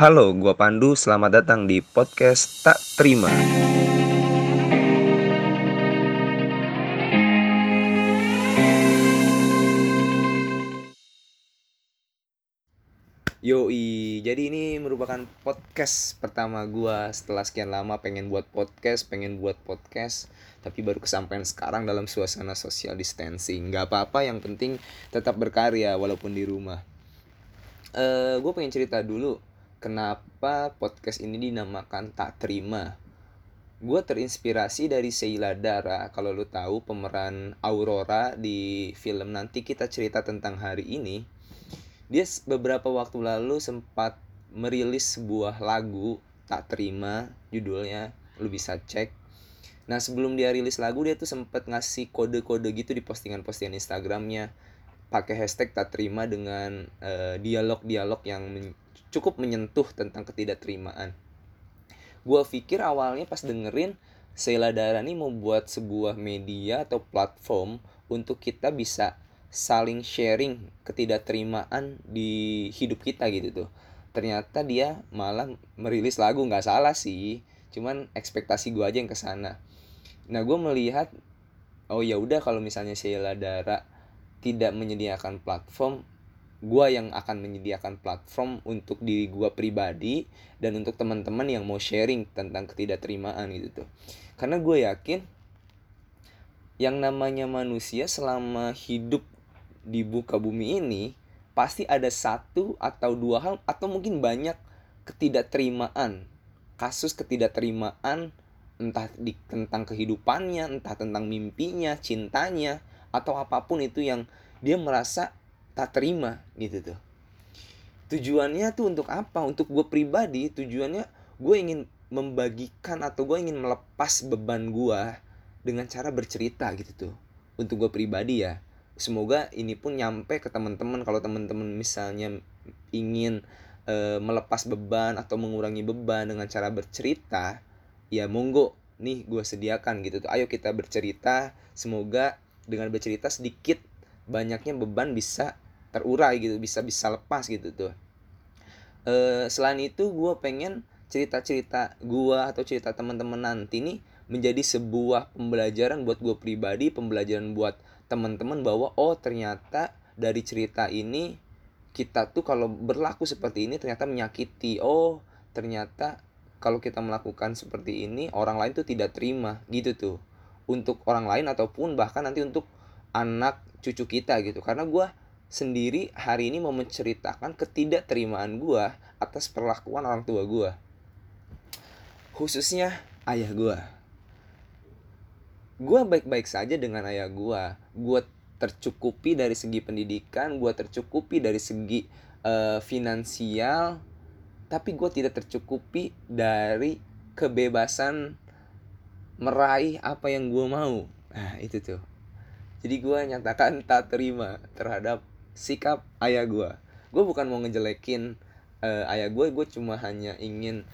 Halo, gua Pandu. Selamat datang di podcast Tak Terima. Yoi, jadi ini merupakan podcast pertama gua setelah sekian lama pengen buat podcast, pengen buat podcast, tapi baru kesampaian sekarang dalam suasana social distancing. Gak apa-apa, yang penting tetap berkarya walaupun di rumah. Eh, gue pengen cerita dulu kenapa podcast ini dinamakan Tak Terima. Gue terinspirasi dari Sheila Dara. Kalau lo tahu pemeran Aurora di film nanti kita cerita tentang hari ini, dia beberapa waktu lalu sempat merilis sebuah lagu Tak Terima judulnya. Lu bisa cek. Nah sebelum dia rilis lagu dia tuh sempat ngasih kode-kode gitu di postingan-postingan Instagramnya pakai hashtag tak terima dengan eh, dialog-dialog yang men- cukup menyentuh tentang ketidakterimaan. Gua pikir awalnya pas dengerin Sheila Dara nih mau buat sebuah media atau platform untuk kita bisa saling sharing ketidakterimaan di hidup kita gitu tuh. Ternyata dia malah merilis lagu nggak salah sih, cuman ekspektasi gua aja yang ke sana. Nah gue melihat oh ya udah kalau misalnya Sheila Dara tidak menyediakan platform gua yang akan menyediakan platform untuk diri gua pribadi dan untuk teman-teman yang mau sharing tentang ketidakterimaan gitu tuh. Karena gue yakin yang namanya manusia selama hidup di buka bumi ini pasti ada satu atau dua hal atau mungkin banyak ketidakterimaan kasus ketidakterimaan entah di, tentang kehidupannya entah tentang mimpinya cintanya atau apa pun itu yang dia merasa tak terima gitu tuh. Tujuannya tuh untuk apa? Untuk gue pribadi tujuannya gue ingin membagikan atau gue ingin melepas beban gue dengan cara bercerita gitu tuh. Untuk gue pribadi ya. Semoga ini pun nyampe ke teman-teman. Kalau teman-teman misalnya ingin eh, melepas beban atau mengurangi beban dengan cara bercerita ya monggo nih gue sediakan gitu tuh. Ayo kita bercerita. Semoga dengan bercerita sedikit banyaknya beban bisa terurai gitu bisa bisa lepas gitu tuh. Eh selain itu gue pengen cerita-cerita gue atau cerita teman-teman nanti nih menjadi sebuah pembelajaran buat gue pribadi pembelajaran buat teman-teman bahwa oh ternyata dari cerita ini kita tuh kalau berlaku seperti ini ternyata menyakiti. Oh ternyata kalau kita melakukan seperti ini orang lain tuh tidak terima gitu tuh untuk orang lain ataupun bahkan nanti untuk anak cucu kita gitu. Karena gue sendiri hari ini mau menceritakan ketidakterimaan gue atas perlakuan orang tua gue khususnya ayah gue gue baik-baik saja dengan ayah gue gue tercukupi dari segi pendidikan gue tercukupi dari segi eh, finansial tapi gue tidak tercukupi dari kebebasan meraih apa yang gue mau. Nah itu tuh. Jadi gue nyatakan tak terima terhadap sikap ayah gue gue bukan mau ngejelekin eh, ayah gue gue cuma hanya ingin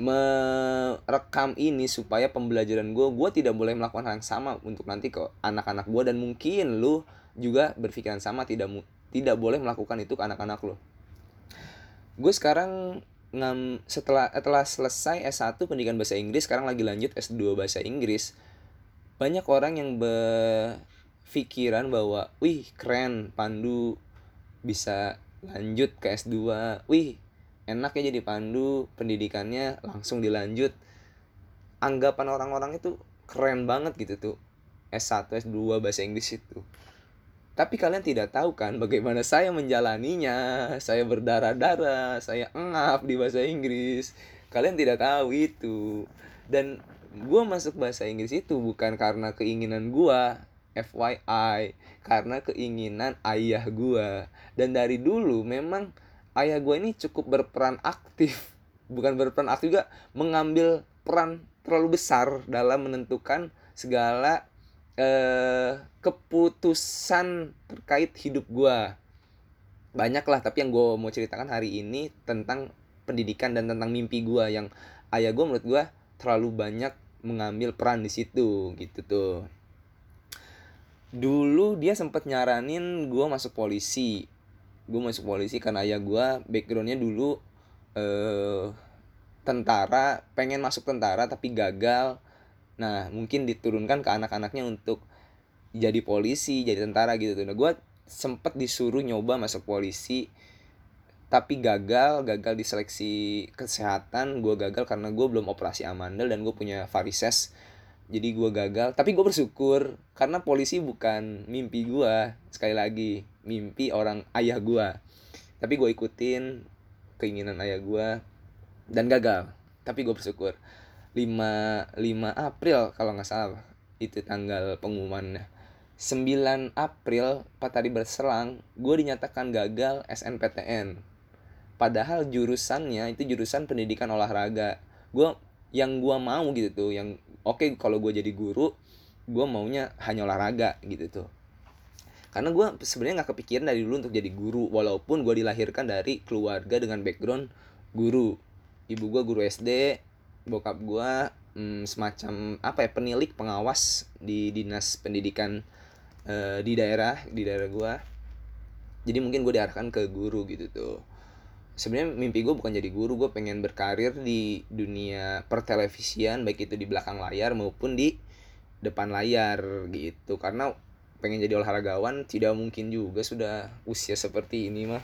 merekam ini supaya pembelajaran gue gue tidak boleh melakukan hal yang sama untuk nanti ke anak-anak gue dan mungkin lu juga berpikiran sama tidak tidak boleh melakukan itu ke anak-anak lo gue sekarang ngam setelah setelah selesai S1 pendidikan bahasa Inggris sekarang lagi lanjut S2 bahasa Inggris banyak orang yang berpikiran bahwa wih keren Pandu bisa lanjut ke S2 wih enak ya jadi Pandu pendidikannya langsung dilanjut. Anggapan orang-orang itu keren banget gitu tuh S1 S2 bahasa Inggris itu tapi kalian tidak tahu kan bagaimana saya menjalaninya. Saya berdarah-darah saya engap di bahasa Inggris. Kalian tidak tahu itu. Dan gue masuk bahasa Inggris itu bukan karena keinginan gue FYI karena keinginan ayah gue dan dari dulu memang ayah gue ini cukup berperan aktif. Bukan berperan aktif juga mengambil peran terlalu besar dalam menentukan segala eh, keputusan terkait hidup gue banyak lah tapi yang gue mau ceritakan hari ini tentang pendidikan dan tentang mimpi gue yang ayah gue menurut gue terlalu banyak mengambil peran di situ gitu tuh. Dulu dia sempat nyaranin gue masuk polisi. Gue masuk polisi karena ayah gue backgroundnya dulu eh tentara pengen masuk tentara tapi gagal nah mungkin diturunkan ke anak-anaknya untuk jadi polisi jadi tentara gitu tuh. Nah gue sempet disuruh nyoba masuk polisi tapi gagal gagal di seleksi kesehatan. Gue gagal karena gue belum operasi amandel dan gue punya varises. Jadi gue gagal tapi gue bersyukur karena polisi bukan mimpi gue sekali lagi mimpi orang ayah gue tapi gue ikutin keinginan ayah gue dan gagal tapi gue bersyukur 5 5 April kalau nggak salah. Itu tanggal pengumumannya. 9 April 4 hari berselang gue dinyatakan gagal SNPTN padahal jurusannya itu jurusan pendidikan olahraga. Gue yang gue mau gitu tuh yang oke okay, kalau gue jadi guru gue maunya hanya olahraga gitu tuh. Karena gue sebenarnya nggak kepikiran dari dulu untuk jadi guru walaupun gue dilahirkan dari keluarga dengan background guru. Ibu gue guru SD bokap gue hmm, semacam apa ya penilik pengawas di dinas pendidikan uh, di daerah di daerah gue jadi mungkin gue diarahkan ke guru gitu tuh. Sebenarnya mimpi gue bukan jadi guru gue pengen berkarir di dunia pertelevisian baik itu di belakang layar maupun di depan layar gitu. Karena pengen jadi olahragawan tidak mungkin juga sudah usia seperti ini mah.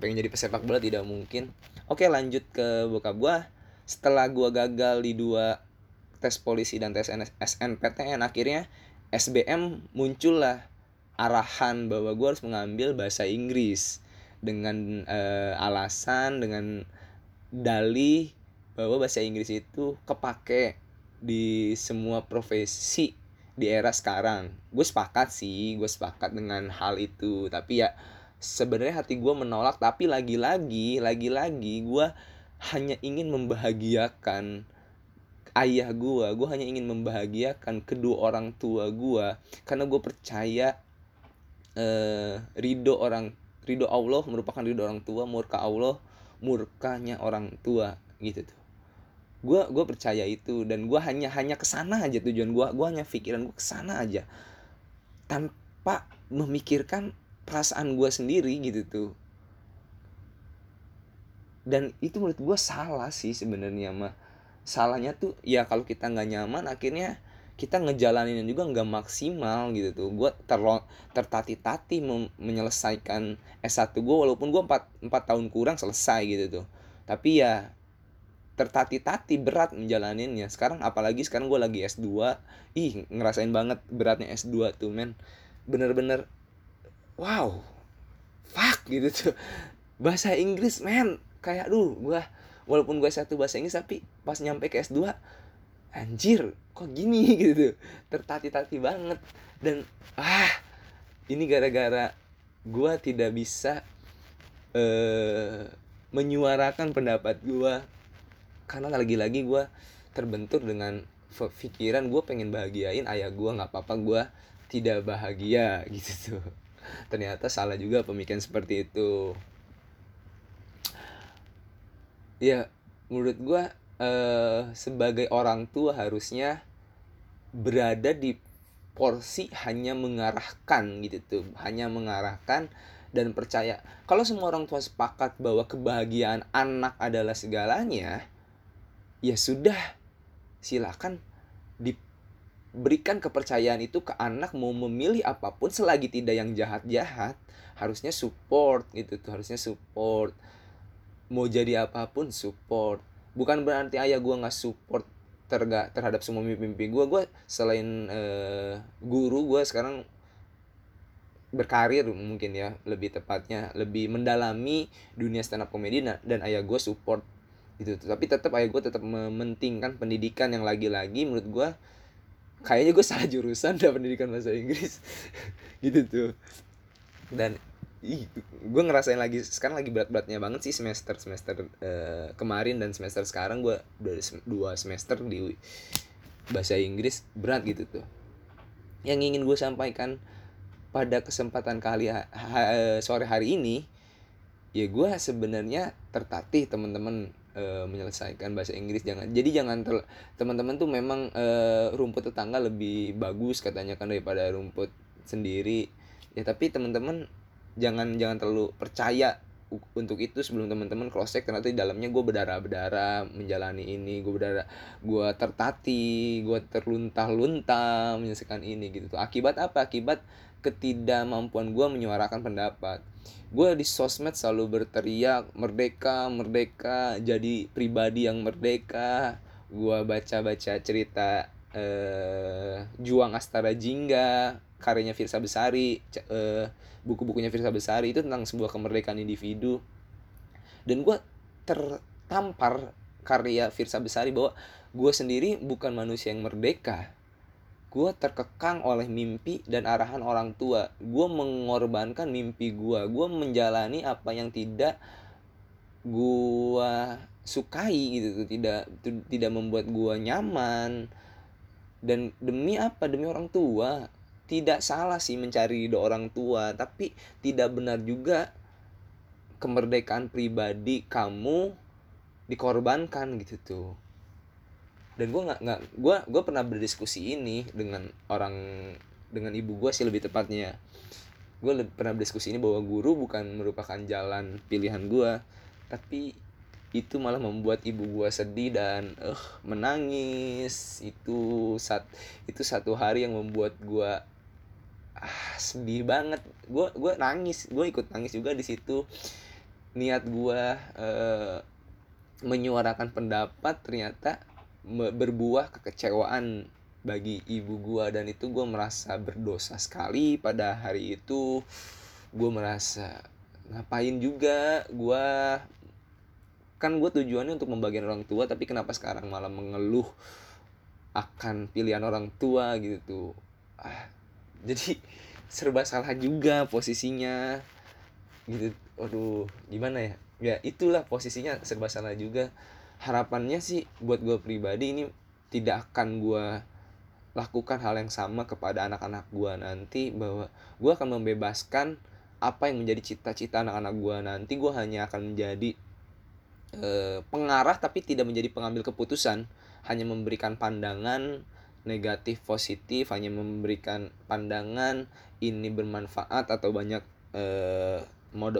Pengen jadi pesepak bola tidak mungkin. Oke lanjut ke bokap gue setelah gue gagal di dua tes polisi dan tes SNPTN akhirnya SBM muncullah arahan bahwa gue harus mengambil bahasa Inggris dengan uh, alasan dengan dalih bahwa bahasa Inggris itu kepake di semua profesi di era sekarang. Gue sepakat sih gue sepakat dengan hal itu tapi ya sebenarnya hati gue menolak. Tapi lagi-lagi lagi-lagi gue hanya ingin membahagiakan ayah gue gue hanya ingin membahagiakan kedua orang tua gue karena gue percaya eh, ridho orang ridho Allah merupakan ridho orang tua murka Allah murkanya orang tua gitu tuh. Gue gue percaya itu dan gue hanya hanya ke sana aja tujuan gue gue hanya pikiran gue ke sana aja. Tanpa memikirkan perasaan gue sendiri gitu tuh dan itu menurut gue salah sih sebenarnya mah salahnya tuh ya kalau kita nggak nyaman akhirnya kita ngejalanin juga nggak maksimal gitu tuh. Gue terlo tertati-tati menyelesaikan S1 gue walaupun gue 4, 4 tahun kurang selesai gitu tuh. Tapi ya tertati-tati berat menjalaninnya. Sekarang apalagi sekarang gue lagi S2 ih ngerasain banget beratnya S2 tuh men. Bener-bener wow fuck gitu tuh. Bahasa Inggris men kayak duh gue walaupun gue satu bahasa Inggris tapi pas nyampe ke S2 anjir kok gini? Gitu. Tertati-tati banget. Dan ah ini gara-gara gue tidak bisa uh, menyuarakan pendapat gue karena lagi-lagi gue terbentur dengan pikiran gue pengen bahagiain ayah gue nggak apa-apa gue tidak bahagia gitu. Tuh ternyata salah juga pemikiran seperti itu ya menurut gue eh, sebagai orang tua harusnya berada di porsi hanya mengarahkan gitu tuh hanya mengarahkan dan percaya. Kalau semua orang tua sepakat bahwa kebahagiaan anak adalah segalanya ya sudah silakan di berikan kepercayaan itu ke anak mau memilih apa pun selagi tidak yang jahat-jahat harusnya support gitu tuh harusnya support mau jadi apa pun support. Bukan berarti ayah gue nggak support terga terhadap semua mimpi-mimpi gue gue selain uh, guru gue sekarang berkarir mungkin ya lebih tepatnya lebih mendalami dunia stand up komedi dan ayah gue support itu. Tapi tetap ayah gue tetap mementingkan pendidikan yang lagi-lagi menurut gue kayaknya gue salah jurusan dalam pendidikan bahasa Inggris. Gitu tuh. Dan ih gue ngerasain lagi sekarang lagi berat-beratnya banget sih semester semester uh, kemarin dan semester sekarang. Gue udah dua semester di bahasa Inggris berat gitu tuh. Yang ingin gue sampaikan pada kesempatan kali ha, ha, sore hari ini ya gue sebenarnya tertatih teman-teman e, menyelesaikan bahasa Inggris. Jangan jadi jangan teman-teman tuh memang e, rumput tetangga lebih bagus katanya kan daripada rumput sendiri. Ya tapi teman-teman jangan jangan terlalu percaya untuk itu sebelum teman-teman cross check. Ternyata di dalamnya gue berdarah berdarah menjalani ini gue berdarah gue tertati gue terluntah-luntah menyelesaikan ini gitu tuh. Akibat apa? Akibat ketidakmampuan gue menyuarakan pendapat. Gue di sosmed selalu berteriak merdeka merdeka jadi pribadi yang merdeka. Gue baca-baca cerita eh, Juang Astara Jingga karyanya Firsa Besari eh, buku-bukunya Firsa Besari itu tentang sebuah kemerdekaan individu. Dan gue tertampar karya Firsa Besari bahwa gue sendiri bukan manusia yang merdeka. Gue terkekang oleh mimpi dan arahan orang tua. Gue mengorbankan mimpi gue gue menjalani apa yang tidak gue sukai gitu. Tidak tidak membuat gue nyaman. Dan demi apa? Demi orang tua tidak salah sih mencari ridho orang tua tapi tidak benar juga kemerdekaan pribadi kamu dikorbankan gitu tuh. Dan gue nggak nggak gue gue pernah berdiskusi ini dengan orang dengan ibu gue sih lebih tepatnya. Gue pernah berdiskusi ini bahwa guru bukan merupakan jalan pilihan gue tapi itu malah membuat ibu gue sedih dan uh, menangis. Itu saat itu satu hari yang membuat gue ah sedih banget. Gue gue nangis. Gue ikut nangis juga di situ. Niat gue uh, menyuarakan pendapat ternyata berbuah kekecewaan bagi ibu gue dan itu gue merasa berdosa sekali pada hari itu. Gue merasa ngapain juga gue kan gue tujuannya untuk membagian orang tua tapi kenapa sekarang malah mengeluh akan pilihan orang tua gitu? Ah jadi serba salah juga posisinya. Gitu. Aduh gimana ya? Ya itulah posisinya serba salah juga. Harapannya sih buat gue pribadi ini tidak akan gue lakukan hal yang sama kepada anak-anak gue nanti bahwa gue akan membebaskan apa yang menjadi cita-cita anak-anak gue nanti. Gue hanya akan menjadi e, pengarah tapi tidak menjadi pengambil keputusan. Hanya memberikan pandangan negatif positif hanya memberikan pandangan ini bermanfaat atau banyak eh,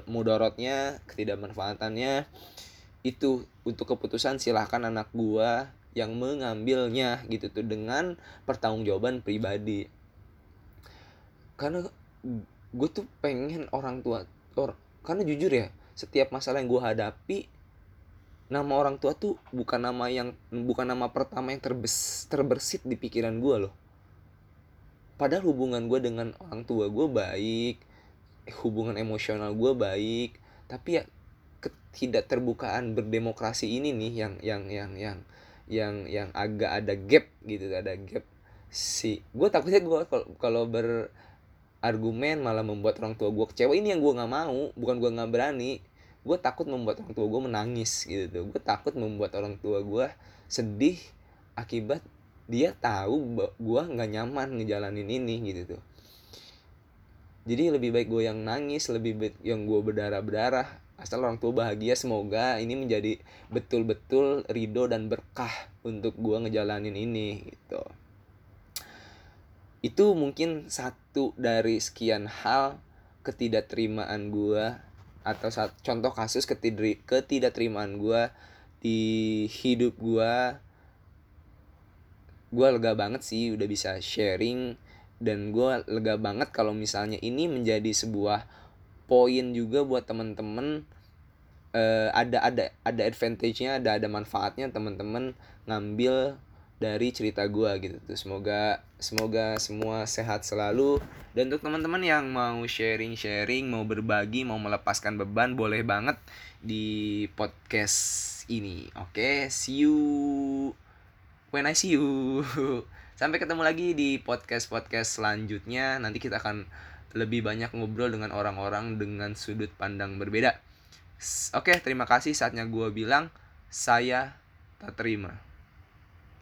mudorotnya ketidakmanfaatannya. Itu untuk keputusan silahkan anak gua yang mengambilnya gitu tuh dengan pertanggungjawaban pribadi. Karena gue tuh pengen orang tua or, karena jujur ya setiap masalah yang gue hadapi nama orang tua tuh bukan nama yang bukan nama pertama yang terbes, terbersit di pikiran gue loh. Padahal hubungan gue dengan orang tua gue baik hubungan emosional gue baik tapi ya tidak terbukaan berdemokrasi ini nih yang yang yang yang yang yang agak ada gap gitu ada gap si gue takutnya gue kalau berargumen malah membuat orang tua gue kecewa. Ini yang gue nggak mau bukan gue nggak berani gue takut membuat orang tua gue menangis gitu tuh. Gue takut membuat orang tua gue sedih akibat dia tahu gue nggak nyaman ngejalanin ini gitu tuh. Jadi lebih baik gue yang nangis lebih baik yang gue berdarah berdarah asal orang tua bahagia semoga ini menjadi betul-betul ridho dan berkah untuk gue ngejalanin ini gitu. Itu mungkin satu dari sekian hal ketidakterimaan gue atau saat contoh kasus ketidri, ketidakterimaan gue di hidup gue gue lega banget sih udah bisa sharing. Dan gue lega banget kalau misalnya ini menjadi sebuah poin juga buat temen-temen uh, ada ada ada advantage-nya ada ada manfaatnya temen-temen ngambil dari cerita gue gitu tuh. Semoga semoga semua sehat selalu. Dan untuk teman-teman yang mau sharing-sharing mau berbagi mau melepaskan beban boleh banget di podcast ini. Oke okay? see you. When I see you. Sampai ketemu lagi di podcast podcast selanjutnya. Nanti kita akan lebih banyak ngobrol dengan orang-orang dengan sudut pandang berbeda. Oke okay, terima kasih saatnya gue bilang saya tak terima